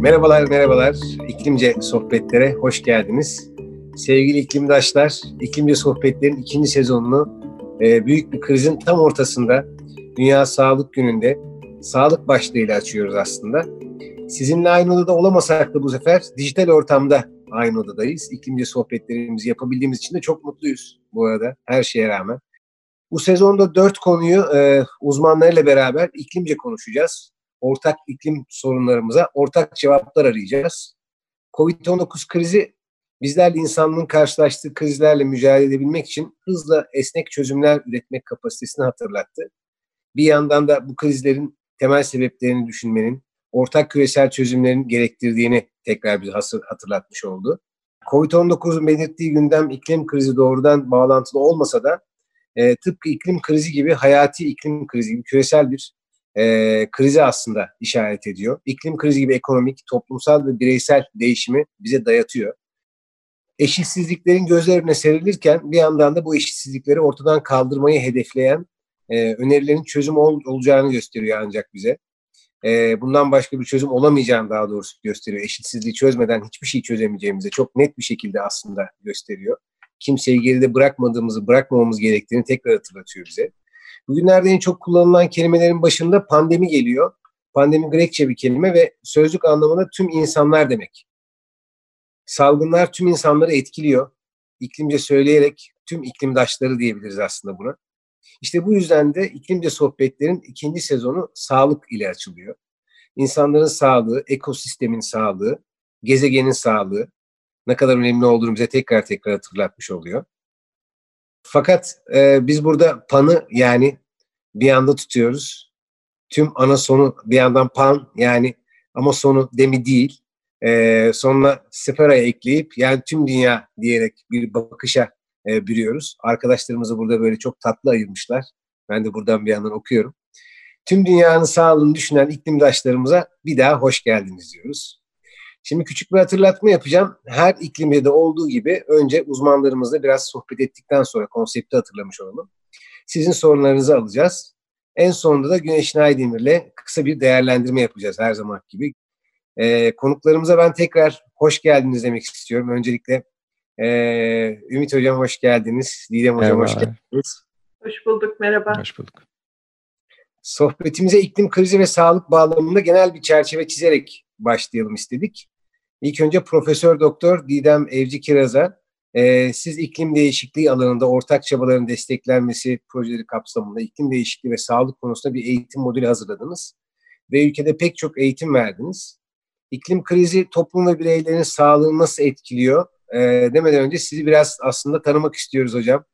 Merhabalar, merhabalar. İklimce sohbetlere hoş geldiniz. Sevgili iklimdaşlar, İklimce sohbetlerin ikinci sezonunu e, büyük bir krizin tam ortasında Dünya Sağlık Günü'nde sağlık başlığıyla açıyoruz aslında. Sizinle aynı odada olamasak da bu sefer dijital ortamda aynı odadayız. İklimce sohbetlerimizi yapabildiğimiz için de çok mutluyuz bu arada her şeye rağmen. Bu sezonda dört konuyu e, uzmanlarıyla beraber iklimce konuşacağız. Ortak iklim sorunlarımıza ortak cevaplar arayacağız. Covid-19 krizi bizlerle insanlığın karşılaştığı krizlerle mücadele edebilmek için hızla esnek çözümler üretmek kapasitesini hatırlattı. Bir yandan da bu krizlerin temel sebeplerini düşünmenin, ortak küresel çözümlerin gerektirdiğini tekrar bir hatırlatmış oldu. Covid-19'un belirttiği gündem iklim krizi doğrudan bağlantılı olmasa da e, tıpkı iklim krizi gibi hayati iklim krizi gibi küresel bir e, krizi aslında işaret ediyor. İklim krizi gibi ekonomik, toplumsal ve bireysel değişimi bize dayatıyor. Eşitsizliklerin gözler önüne serilirken bir yandan da bu eşitsizlikleri ortadan kaldırmayı hedefleyen e, önerilerin çözüm ol, olacağını gösteriyor ancak bize. E, bundan başka bir çözüm olamayacağını daha doğrusu gösteriyor. Eşitsizliği çözmeden hiçbir şey çözemeyeceğimizi çok net bir şekilde aslında gösteriyor kimseyi geride bırakmadığımızı, bırakmamamız gerektiğini tekrar hatırlatıyor bize. Bugünlerde en çok kullanılan kelimelerin başında pandemi geliyor. Pandemi Grekçe bir kelime ve sözlük anlamında tüm insanlar demek. Salgınlar tüm insanları etkiliyor. İklimce söyleyerek tüm iklimdaşları diyebiliriz aslında buna. İşte bu yüzden de iklimce sohbetlerin ikinci sezonu sağlık ile açılıyor. İnsanların sağlığı, ekosistemin sağlığı, gezegenin sağlığı, ne kadar önemli olduğunu bize tekrar tekrar hatırlatmış oluyor. Fakat e, biz burada panı yani bir anda tutuyoruz. Tüm ana sonu bir yandan pan yani ama sonu demi değil. E, sonuna seferaya ekleyip yani tüm dünya diyerek bir bakışa e, bürüyoruz. Arkadaşlarımızı burada böyle çok tatlı ayırmışlar. Ben de buradan bir yandan okuyorum. Tüm dünyanın sağlığını düşünen iklimdaşlarımıza bir daha hoş geldiniz diyoruz. Şimdi küçük bir hatırlatma yapacağım. Her iklimde de olduğu gibi önce uzmanlarımızla biraz sohbet ettikten sonra konsepti hatırlamış olalım. Sizin sorularınızı alacağız. En sonunda da Güneş Naydemir'le kısa bir değerlendirme yapacağız her zaman gibi. Ee, konuklarımıza ben tekrar hoş geldiniz demek istiyorum. Öncelikle e, Ümit Hocam hoş geldiniz. Didem Hocam hoş geldiniz. Hoş bulduk, merhaba. Hoş bulduk. Sohbetimize iklim krizi ve sağlık bağlamında genel bir çerçeve çizerek başlayalım istedik. İlk önce Profesör Doktor Didem Evci Kiraz'a e, siz iklim değişikliği alanında ortak çabaların desteklenmesi projeleri kapsamında iklim değişikliği ve sağlık konusunda bir eğitim modülü hazırladınız ve ülkede pek çok eğitim verdiniz. İklim krizi toplum ve bireylerin sağlığını nasıl etkiliyor? E, demeden önce sizi biraz aslında tanımak istiyoruz hocam.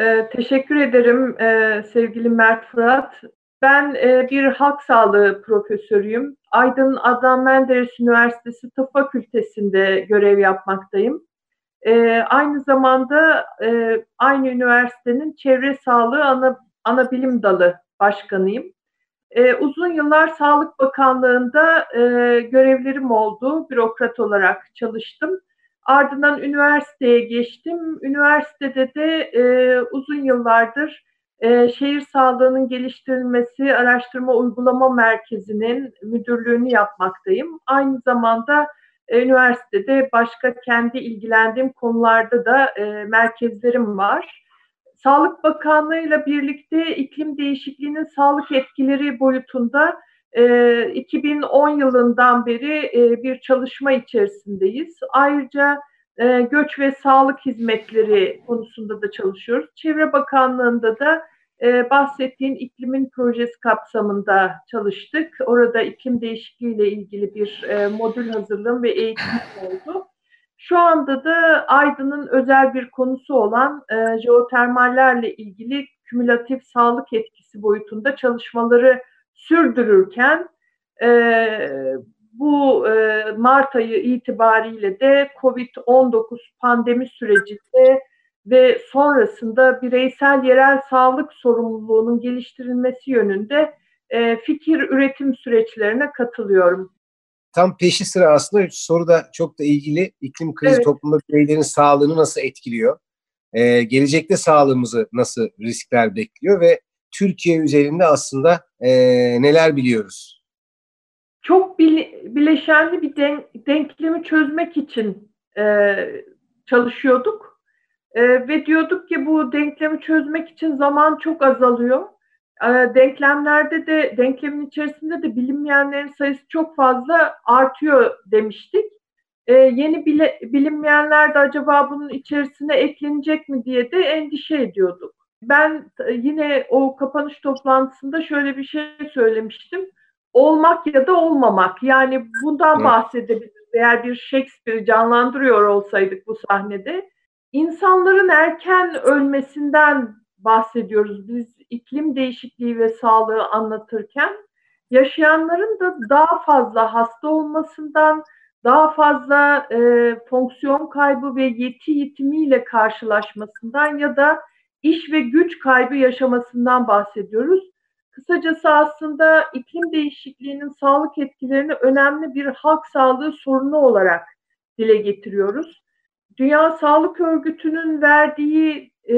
Ee, teşekkür ederim e, sevgili Mert Fırat. Ben e, bir halk sağlığı profesörüyüm. Aydın Adnan Menderes Üniversitesi Tıp Fakültesi'nde görev yapmaktayım. E, aynı zamanda e, aynı üniversitenin çevre sağlığı ana, ana bilim dalı başkanıyım. E, uzun yıllar Sağlık Bakanlığı'nda e, görevlerim oldu. Bürokrat olarak çalıştım. Ardından üniversiteye geçtim. Üniversitede de e, uzun yıllardır e, şehir sağlığının geliştirilmesi araştırma uygulama merkezinin müdürlüğünü yapmaktayım. Aynı zamanda e, üniversitede başka kendi ilgilendiğim konularda da e, merkezlerim var. Sağlık Bakanlığı ile birlikte iklim değişikliğinin sağlık etkileri boyutunda e, 2010 yılından beri e, bir çalışma içerisindeyiz. Ayrıca e, göç ve sağlık hizmetleri konusunda da çalışıyoruz. Çevre Bakanlığı'nda da e, bahsettiğin iklimin projesi kapsamında çalıştık. Orada iklim değişikliği ile ilgili bir e, modül hazırlığım ve eğitim oldu. Şu anda da Aydın'ın özel bir konusu olan e, jeotermallerle ilgili kümülatif sağlık etkisi boyutunda çalışmaları sürdürürken e, bu e, Mart ayı itibariyle de COVID-19 pandemi sürecinde ve sonrasında bireysel yerel sağlık sorumluluğunun geliştirilmesi yönünde e, fikir üretim süreçlerine katılıyorum. Tam peşi sıra aslında soru da çok da ilgili. İklim krizi evet. toplumda bireylerin sağlığını nasıl etkiliyor? Ee, gelecekte sağlığımızı nasıl riskler bekliyor ve Türkiye üzerinde aslında e, neler biliyoruz? çok bileşenli bir denklemi çözmek için e, çalışıyorduk. E, ve diyorduk ki bu denklemi çözmek için zaman çok azalıyor. E, denklemlerde de, denklemin içerisinde de bilinmeyenlerin sayısı çok fazla artıyor demiştik. E, yeni bile, bilinmeyenler de acaba bunun içerisine eklenecek mi diye de endişe ediyorduk. Ben yine o kapanış toplantısında şöyle bir şey söylemiştim olmak ya da olmamak. Yani bundan bahsedebiliriz. Eğer bir Shakespeare canlandırıyor olsaydık bu sahnede. İnsanların erken ölmesinden bahsediyoruz biz iklim değişikliği ve sağlığı anlatırken. Yaşayanların da daha fazla hasta olmasından, daha fazla e, fonksiyon kaybı ve yeti yitimiyle karşılaşmasından ya da iş ve güç kaybı yaşamasından bahsediyoruz. Kısacası aslında iklim değişikliğinin sağlık etkilerini önemli bir halk sağlığı sorunu olarak dile getiriyoruz. Dünya Sağlık Örgütü'nün verdiği e,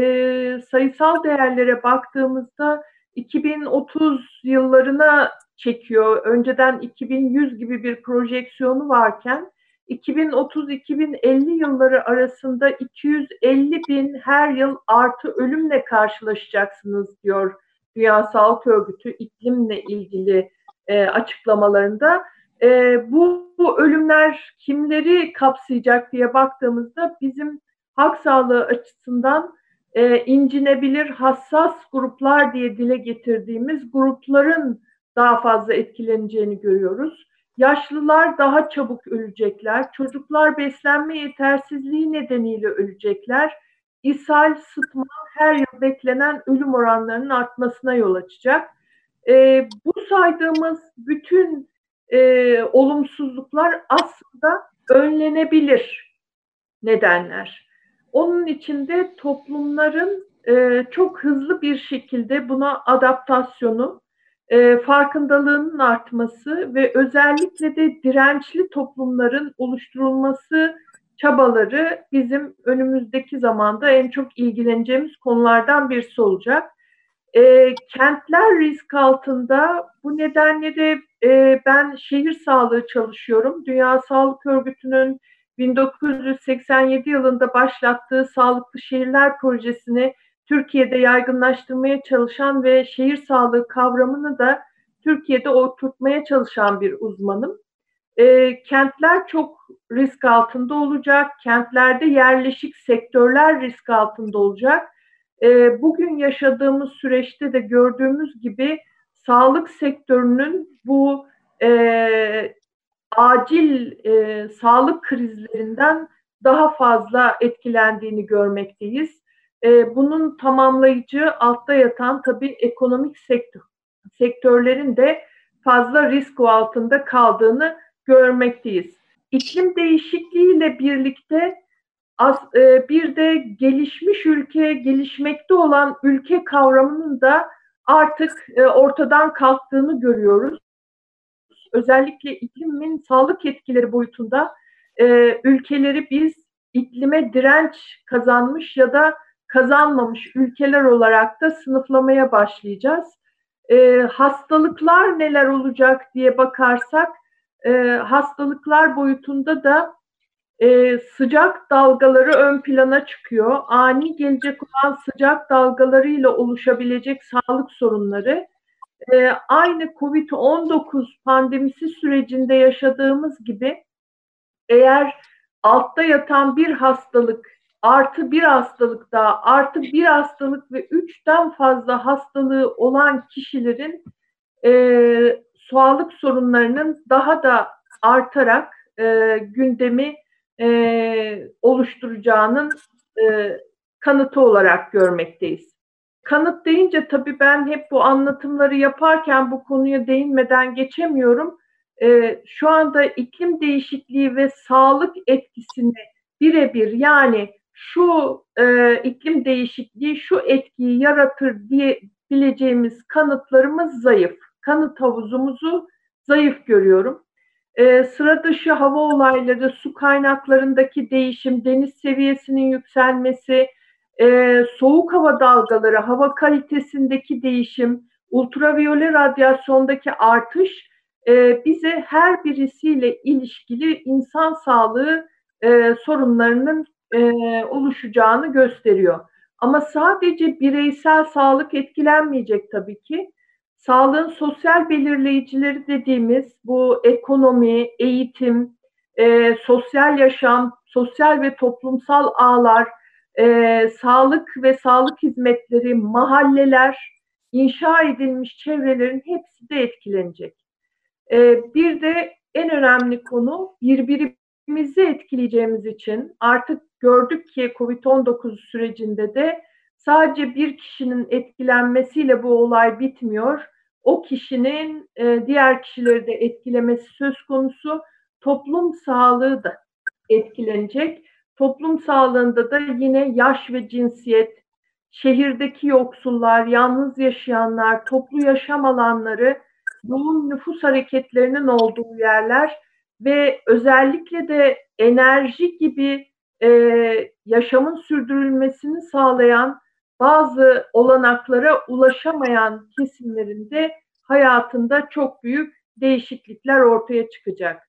sayısal değerlere baktığımızda 2030 yıllarına çekiyor. Önceden 2100 gibi bir projeksiyonu varken 2030-2050 yılları arasında 250 bin her yıl artı ölümle karşılaşacaksınız diyor Dünya Sağlık Örgütü iklimle ilgili e, açıklamalarında. E, bu, bu ölümler kimleri kapsayacak diye baktığımızda bizim halk sağlığı açısından e, incinebilir hassas gruplar diye dile getirdiğimiz grupların daha fazla etkileneceğini görüyoruz. Yaşlılar daha çabuk ölecekler, çocuklar beslenme yetersizliği nedeniyle ölecekler ishal, sıtma her yıl beklenen ölüm oranlarının artmasına yol açacak. E, bu saydığımız bütün e, olumsuzluklar aslında önlenebilir nedenler. Onun içinde toplumların e, çok hızlı bir şekilde buna adaptasyonu, e, farkındalığının artması ve özellikle de dirençli toplumların oluşturulması çabaları bizim önümüzdeki zamanda en çok ilgileneceğimiz konulardan birisi olacak. E, kentler risk altında. Bu nedenle de e, ben şehir sağlığı çalışıyorum. Dünya Sağlık Örgütü'nün 1987 yılında başlattığı Sağlıklı Şehirler Projesi'ni Türkiye'de yaygınlaştırmaya çalışan ve şehir sağlığı kavramını da Türkiye'de oturtmaya çalışan bir uzmanım e, kentler çok risk altında olacak. Kentlerde yerleşik sektörler risk altında olacak. E, bugün yaşadığımız süreçte de gördüğümüz gibi sağlık sektörünün bu e, acil e, sağlık krizlerinden daha fazla etkilendiğini görmekteyiz. E, bunun tamamlayıcı altta yatan tabii ekonomik sektör, sektörlerin de fazla risk altında kaldığını görmekteyiz. İklim değişikliğiyle birlikte az, e, bir de gelişmiş ülke, gelişmekte olan ülke kavramının da artık e, ortadan kalktığını görüyoruz. Özellikle iklimin sağlık etkileri boyutunda e, ülkeleri biz iklime direnç kazanmış ya da kazanmamış ülkeler olarak da sınıflamaya başlayacağız. E, hastalıklar neler olacak diye bakarsak e, hastalıklar boyutunda da e, sıcak dalgaları ön plana çıkıyor. Ani gelecek olan sıcak dalgalarıyla oluşabilecek sağlık sorunları e, aynı COVID-19 pandemisi sürecinde yaşadığımız gibi eğer altta yatan bir hastalık artı bir hastalık daha artı bir hastalık ve üçten fazla hastalığı olan kişilerin e, sağlık sorunlarının daha da artarak e, gündemi e, oluşturacağının e, kanıtı olarak görmekteyiz. Kanıt deyince tabii ben hep bu anlatımları yaparken bu konuya değinmeden geçemiyorum. E, şu anda iklim değişikliği ve sağlık etkisini birebir yani şu e, iklim değişikliği şu etkiyi yaratır diye bileceğimiz kanıtlarımız zayıf kanıt havuzumuzu zayıf görüyorum. E, sıra dışı hava olayları, su kaynaklarındaki değişim, deniz seviyesinin yükselmesi, e, soğuk hava dalgaları, hava kalitesindeki değişim, ultraviyole radyasyondaki artış e, bize her birisiyle ilişkili insan sağlığı e, sorunlarının e, oluşacağını gösteriyor. Ama sadece bireysel sağlık etkilenmeyecek tabii ki. Sağlığın sosyal belirleyicileri dediğimiz bu ekonomi, eğitim, e, sosyal yaşam, sosyal ve toplumsal ağlar, e, sağlık ve sağlık hizmetleri, mahalleler, inşa edilmiş çevrelerin hepsi de etkilenecek. E, bir de en önemli konu birbirimizi etkileyeceğimiz için artık gördük ki COVID-19 sürecinde de sadece bir kişinin etkilenmesiyle bu olay bitmiyor. O kişinin e, diğer kişileri de etkilemesi söz konusu. Toplum sağlığı da etkilenecek. Toplum sağlığında da yine yaş ve cinsiyet, şehirdeki yoksullar, yalnız yaşayanlar, toplu yaşam alanları, yoğun nüfus hareketlerinin olduğu yerler ve özellikle de enerji gibi e, yaşamın sürdürülmesini sağlayan bazı olanaklara ulaşamayan kesimlerinde hayatında çok büyük değişiklikler ortaya çıkacak.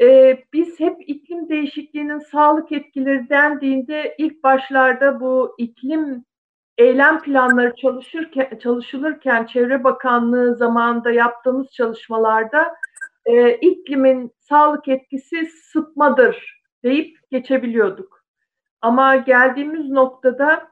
Ee, biz hep iklim değişikliğinin sağlık etkileri dendiğinde ilk başlarda bu iklim eylem planları çalışırken çalışılırken Çevre Bakanlığı zamanında yaptığımız çalışmalarda e, iklimin sağlık etkisi sıtmadır deyip geçebiliyorduk. Ama geldiğimiz noktada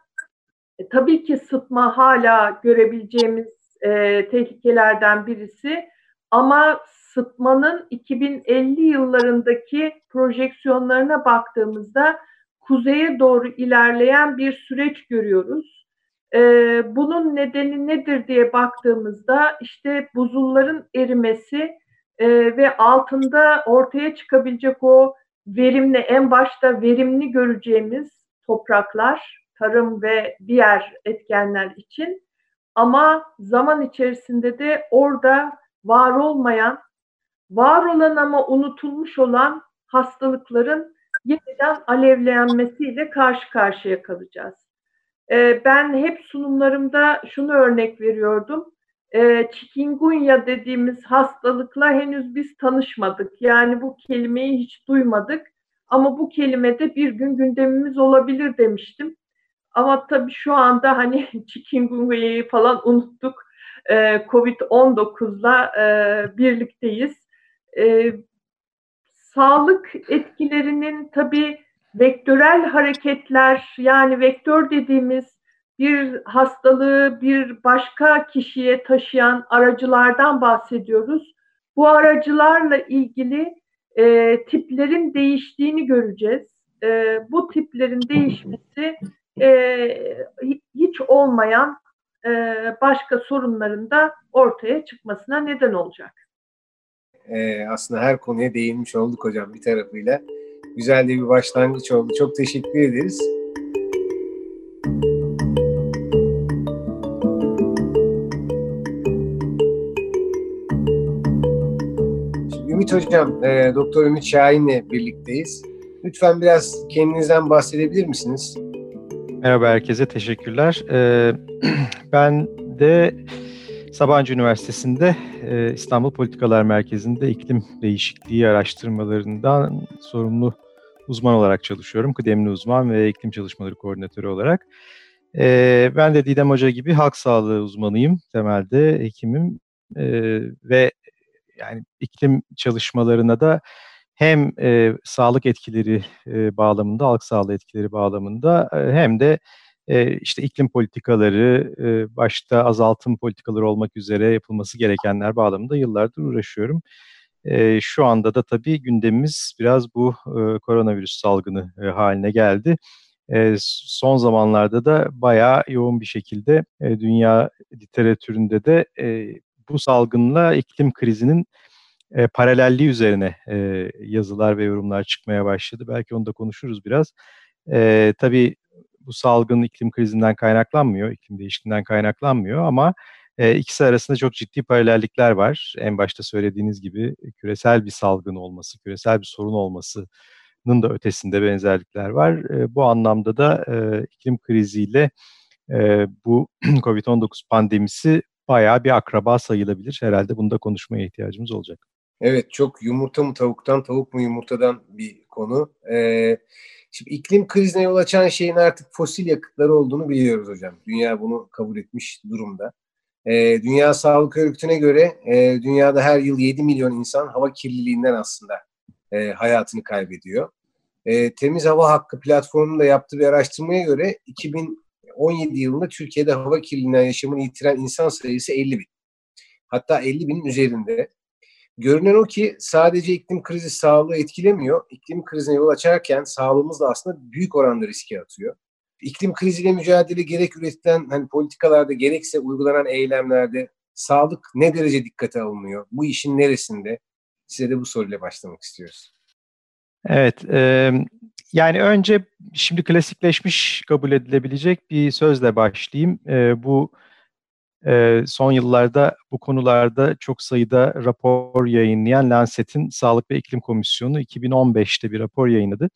e, tabii ki sıtma hala görebileceğimiz e, tehlikelerden birisi ama sıtmanın 2050 yıllarındaki projeksiyonlarına baktığımızda kuzeye doğru ilerleyen bir süreç görüyoruz. Ee, bunun nedeni nedir diye baktığımızda işte buzulların erimesi e, ve altında ortaya çıkabilecek o verimli en başta verimli göreceğimiz topraklar, tarım ve diğer etkenler için ama zaman içerisinde de orada var olmayan var olan ama unutulmuş olan hastalıkların yeniden alevlenmesiyle karşı karşıya kalacağız. Ee, ben hep sunumlarımda şunu örnek veriyordum. Ee, chikungunya dediğimiz hastalıkla henüz biz tanışmadık. Yani bu kelimeyi hiç duymadık. Ama bu kelimede bir gün gündemimiz olabilir demiştim. Ama tabii şu anda hani chikungunya'yı falan unuttuk. Ee, Covid-19'la e, birlikteyiz e, sağlık etkilerinin tabii vektörel hareketler yani vektör dediğimiz bir hastalığı bir başka kişiye taşıyan aracılardan bahsediyoruz. Bu aracılarla ilgili e, tiplerin değiştiğini göreceğiz. E, bu tiplerin değişmesi e, hiç olmayan e, başka sorunların da ortaya çıkmasına neden olacak e, aslında her konuya değinmiş olduk hocam bir tarafıyla. Güzel de bir başlangıç oldu. Çok teşekkür ederiz. Şimdi Ümit Hocam, e, Doktor Ümit Şahin'le birlikteyiz. Lütfen biraz kendinizden bahsedebilir misiniz? Merhaba herkese, teşekkürler. Ee, ben de Sabancı Üniversitesi'nde e, İstanbul Politikalar Merkezi'nde iklim değişikliği araştırmalarından sorumlu uzman olarak çalışıyorum. Kıdemli uzman ve iklim çalışmaları koordinatörü olarak. E, ben de Didem Hoca gibi halk sağlığı uzmanıyım. Temelde hekimim e, ve yani iklim çalışmalarına da hem sağlık etkileri bağlamında, halk sağlığı etkileri bağlamında hem de e, işte iklim politikaları, e, başta azaltım politikaları olmak üzere yapılması gerekenler bağlamında yıllardır uğraşıyorum. E, şu anda da tabii gündemimiz biraz bu e, koronavirüs salgını e, haline geldi. E, son zamanlarda da bayağı yoğun bir şekilde e, dünya literatüründe de e, bu salgınla iklim krizinin e, paralelliği üzerine e, yazılar ve yorumlar çıkmaya başladı. Belki onu da konuşuruz biraz. E, tabii bu salgın iklim krizinden kaynaklanmıyor, iklim değişikliğinden kaynaklanmıyor ama e, ikisi arasında çok ciddi paralellikler var. En başta söylediğiniz gibi küresel bir salgın olması, küresel bir sorun olmasının da ötesinde benzerlikler var. E, bu anlamda da e, iklim kriziyle e, bu COVID-19 pandemisi bayağı bir akraba sayılabilir. Herhalde bunu da konuşmaya ihtiyacımız olacak. Evet çok yumurta mı tavuktan, tavuk mu yumurtadan bir konu. Ee, şimdi iklim krizine yol açan şeyin artık fosil yakıtları olduğunu biliyoruz hocam. Dünya bunu kabul etmiş durumda. Ee, Dünya Sağlık Örgütü'ne göre e, dünyada her yıl 7 milyon insan hava kirliliğinden aslında e, hayatını kaybediyor. E, Temiz Hava Hakkı platformunun da yaptığı bir araştırmaya göre 2017 yılında Türkiye'de hava kirliliğinden yaşamını yitiren insan sayısı 50 bin. Hatta 50 binin üzerinde. Görünen o ki sadece iklim krizi sağlığı etkilemiyor. İklim krizine yol açarken sağlığımız da aslında büyük oranda riske atıyor. İklim kriziyle mücadele gerek üretilen hani politikalarda gerekse uygulanan eylemlerde sağlık ne derece dikkate alınıyor? Bu işin neresinde? Size de bu soruyla başlamak istiyoruz. Evet, e, yani önce şimdi klasikleşmiş kabul edilebilecek bir sözle başlayayım. E, bu e, son yıllarda bu konularda çok sayıda rapor yayınlayan Lancet'in Sağlık ve İklim Komisyonu 2015'te bir rapor yayınladı.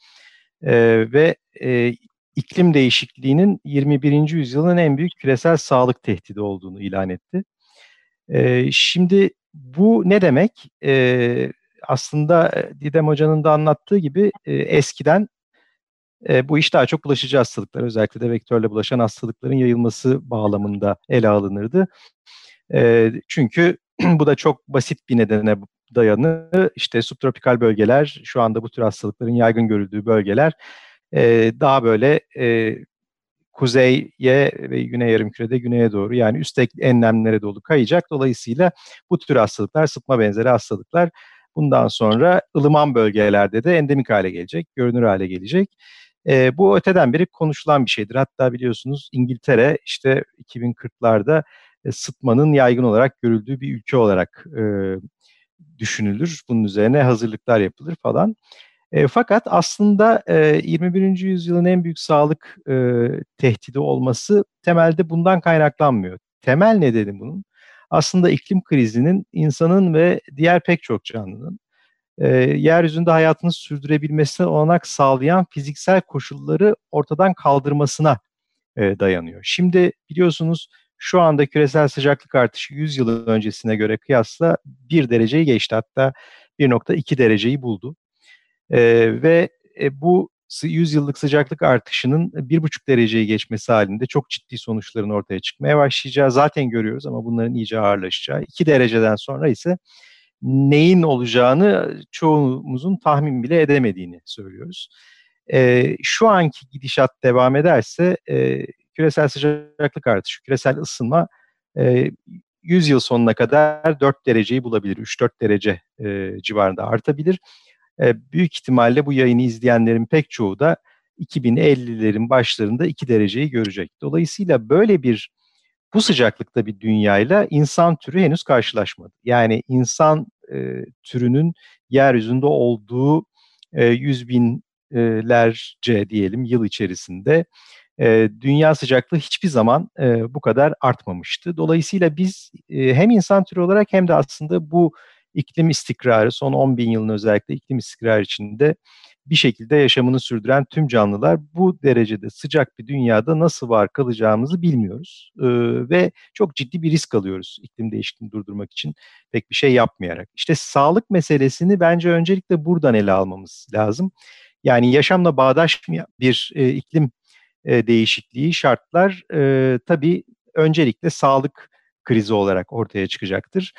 E, ve e, iklim değişikliğinin 21. yüzyılın en büyük küresel sağlık tehdidi olduğunu ilan etti. E, şimdi bu ne demek? E, aslında Didem Hoca'nın da anlattığı gibi e, eskiden e, bu iş daha çok bulaşıcı hastalıklar, özellikle de vektörle bulaşan hastalıkların yayılması bağlamında ele alınırdı. E, çünkü bu da çok basit bir nedene dayanır. İşte subtropikal bölgeler, şu anda bu tür hastalıkların yaygın görüldüğü bölgeler e, daha böyle e, kuzeye ve güney yarımkürede güneye doğru yani üst enlemlere doğru kayacak. Dolayısıyla bu tür hastalıklar, sıtma benzeri hastalıklar bundan sonra ılıman bölgelerde de endemik hale gelecek, görünür hale gelecek. E, bu öteden beri konuşulan bir şeydir. Hatta biliyorsunuz İngiltere işte 2040'larda e, sıtmanın yaygın olarak görüldüğü bir ülke olarak e, düşünülür. Bunun üzerine hazırlıklar yapılır falan. E, fakat aslında e, 21. yüzyılın en büyük sağlık e, tehdidi olması temelde bundan kaynaklanmıyor. Temel nedeni bunun aslında iklim krizinin insanın ve diğer pek çok canlının e, yeryüzünde hayatını sürdürebilmesine olanak sağlayan fiziksel koşulları ortadan kaldırmasına e, dayanıyor. Şimdi biliyorsunuz şu anda küresel sıcaklık artışı 100 yıl öncesine göre kıyasla 1 dereceyi geçti hatta 1.2 dereceyi buldu. E, ve e, bu 100 yıllık sıcaklık artışının 1,5 dereceyi geçmesi halinde çok ciddi sonuçların ortaya çıkmaya başlayacağı zaten görüyoruz ama bunların iyice ağırlaşacağı. 2 dereceden sonra ise neyin olacağını çoğumuzun tahmin bile edemediğini söylüyoruz. E, şu anki gidişat devam ederse e, küresel sıcaklık artışı, küresel ısınma e, 100 yıl sonuna kadar 4 dereceyi bulabilir, 3-4 derece e, civarında artabilir. E, büyük ihtimalle bu yayını izleyenlerin pek çoğu da 2050'lerin başlarında 2 dereceyi görecek. Dolayısıyla böyle bir bu sıcaklıkta bir dünyayla insan türü henüz karşılaşmadı. Yani insan e, türünün yeryüzünde olduğu e, yüz binlerce diyelim yıl içerisinde e, dünya sıcaklığı hiçbir zaman e, bu kadar artmamıştı. Dolayısıyla biz e, hem insan türü olarak hem de aslında bu iklim istikrarı son 10 bin yılın özellikle iklim istikrarı içinde bir şekilde yaşamını sürdüren tüm canlılar bu derecede sıcak bir dünyada nasıl var kalacağımızı bilmiyoruz. Ee, ve çok ciddi bir risk alıyoruz iklim değişikliğini durdurmak için pek bir şey yapmayarak. İşte sağlık meselesini bence öncelikle buradan ele almamız lazım. Yani yaşamla bağdaşmayan bir e, iklim e, değişikliği şartlar e, tabii öncelikle sağlık krizi olarak ortaya çıkacaktır.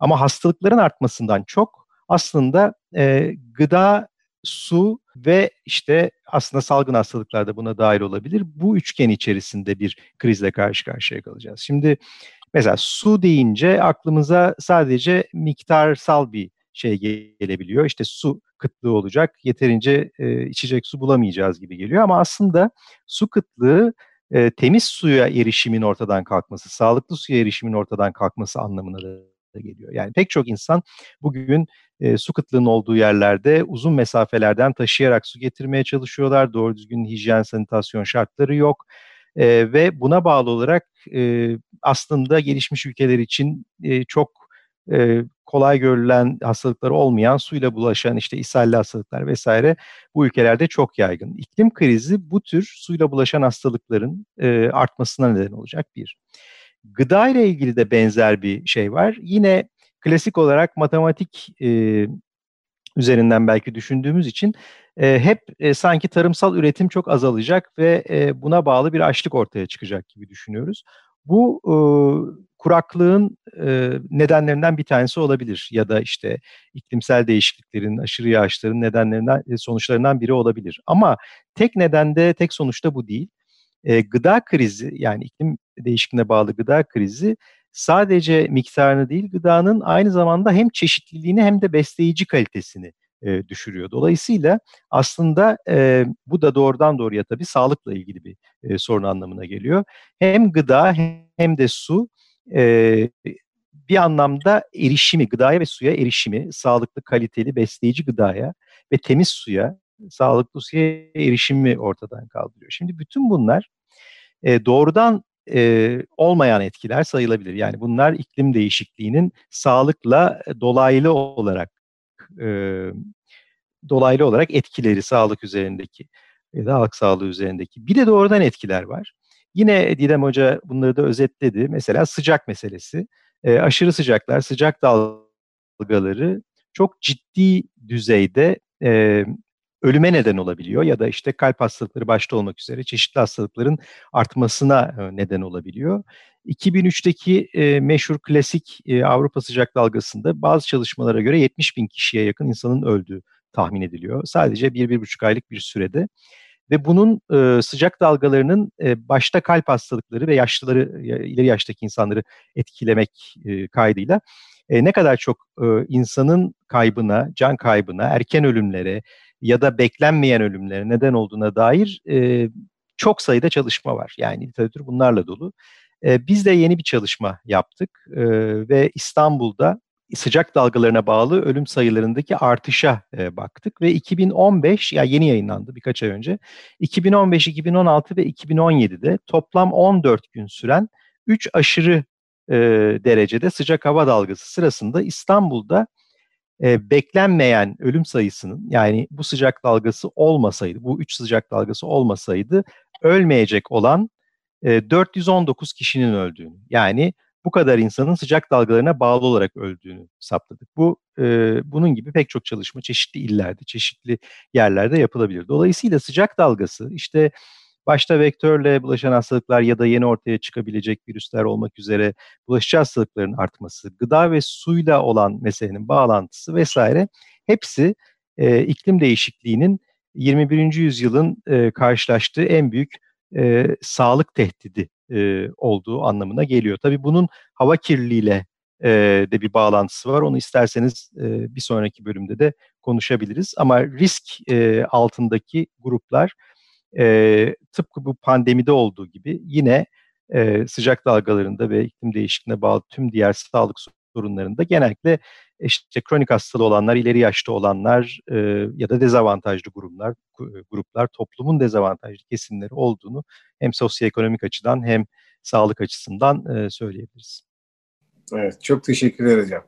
Ama hastalıkların artmasından çok aslında e, gıda su ve işte aslında salgın hastalıklar da buna dahil olabilir. Bu üçgen içerisinde bir krizle karşı karşıya kalacağız. Şimdi mesela su deyince aklımıza sadece miktarsal bir şey gelebiliyor. İşte su kıtlığı olacak, yeterince e, içecek su bulamayacağız gibi geliyor. Ama aslında su kıtlığı e, temiz suya erişimin ortadan kalkması, sağlıklı suya erişimin ortadan kalkması anlamına da geliyor. Yani pek çok insan bugün e, su kıtlığının olduğu yerlerde uzun mesafelerden taşıyarak su getirmeye çalışıyorlar. Doğru düzgün hijyen sanitasyon şartları yok. E, ve buna bağlı olarak e, aslında gelişmiş ülkeler için e, çok e, kolay görülen hastalıkları olmayan suyla bulaşan işte ishalli hastalıklar vesaire bu ülkelerde çok yaygın. İklim krizi bu tür suyla bulaşan hastalıkların e, artmasına neden olacak bir. Gıda ile ilgili de benzer bir şey var. Yine klasik olarak matematik e, üzerinden belki düşündüğümüz için e, hep e, sanki tarımsal üretim çok azalacak ve e, buna bağlı bir açlık ortaya çıkacak gibi düşünüyoruz. Bu e, kuraklığın e, nedenlerinden bir tanesi olabilir ya da işte iklimsel değişikliklerin, aşırı yağışların nedenlerinden e, sonuçlarından biri olabilir. Ama tek nedende, tek sonuçta bu değil. E, gıda krizi yani iklim değişikliğine bağlı gıda krizi sadece miktarını değil gıdanın aynı zamanda hem çeşitliliğini hem de besleyici kalitesini e, düşürüyor. Dolayısıyla aslında e, bu da doğrudan doğruya tabii sağlıkla ilgili bir e, sorun anlamına geliyor. Hem gıda hem de su e, bir anlamda erişimi, gıdaya ve suya erişimi, sağlıklı, kaliteli, besleyici gıdaya ve temiz suya, sağlıklı suya erişimi ortadan kaldırıyor. Şimdi bütün bunlar e, doğrudan e, olmayan etkiler sayılabilir. Yani bunlar iklim değişikliğinin sağlıkla dolaylı olarak e, dolaylı olarak etkileri sağlık üzerindeki ya da halk sağlığı üzerindeki. Bir de doğrudan etkiler var. Yine Didem Hoca bunları da özetledi. Mesela sıcak meselesi. E, aşırı sıcaklar, sıcak dalgaları çok ciddi düzeyde e, ölüme neden olabiliyor ya da işte kalp hastalıkları başta olmak üzere çeşitli hastalıkların artmasına neden olabiliyor. 2003'teki e, meşhur klasik e, Avrupa sıcak dalgasında bazı çalışmalara göre 70 bin kişiye yakın insanın öldüğü tahmin ediliyor. Sadece 1-1,5 aylık bir sürede. Ve bunun e, sıcak dalgalarının e, başta kalp hastalıkları ve yaşlıları, ileri yaştaki insanları etkilemek e, kaydıyla e, ne kadar çok e, insanın kaybına, can kaybına, erken ölümlere ya da beklenmeyen ölümlere neden olduğuna dair e, çok sayıda çalışma var. Yani literatür bunlarla dolu. E, biz de yeni bir çalışma yaptık e, ve İstanbul'da sıcak dalgalarına bağlı ölüm sayılarındaki artışa e, baktık ve 2015 ya yeni yayınlandı birkaç ay önce. 2015, 2016 ve 2017'de toplam 14 gün süren 3 aşırı e, derecede sıcak hava dalgası sırasında İstanbul'da e, beklenmeyen ölüm sayısının yani bu sıcak dalgası olmasaydı, bu 3 sıcak dalgası olmasaydı ölmeyecek olan e, 419 kişinin öldüğünü yani bu kadar insanın sıcak dalgalarına bağlı olarak öldüğünü saptadık. Bu e, bunun gibi pek çok çalışma çeşitli illerde, çeşitli yerlerde yapılabilir. Dolayısıyla sıcak dalgası işte başta vektörle bulaşan hastalıklar ya da yeni ortaya çıkabilecek virüsler olmak üzere bulaşıcı hastalıkların artması, gıda ve suyla olan meselenin bağlantısı vesaire hepsi e, iklim değişikliğinin 21. yüzyılın e, karşılaştığı en büyük e, sağlık tehdidi e, olduğu anlamına geliyor. Tabii bunun hava kirliliğiyle e, de bir bağlantısı var. Onu isterseniz e, bir sonraki bölümde de konuşabiliriz. Ama risk e, altındaki gruplar e, tıpkı bu pandemide olduğu gibi yine e, sıcak dalgalarında ve iklim değişikliğine bağlı tüm diğer sağlık sorunlarında genellikle işte kronik hastalığı olanlar, ileri yaşta olanlar e, ya da dezavantajlı gruplar, gruplar toplumun dezavantajlı kesimleri olduğunu hem sosyoekonomik açıdan hem sağlık açısından e, söyleyebiliriz. Evet, çok teşekkür ederim.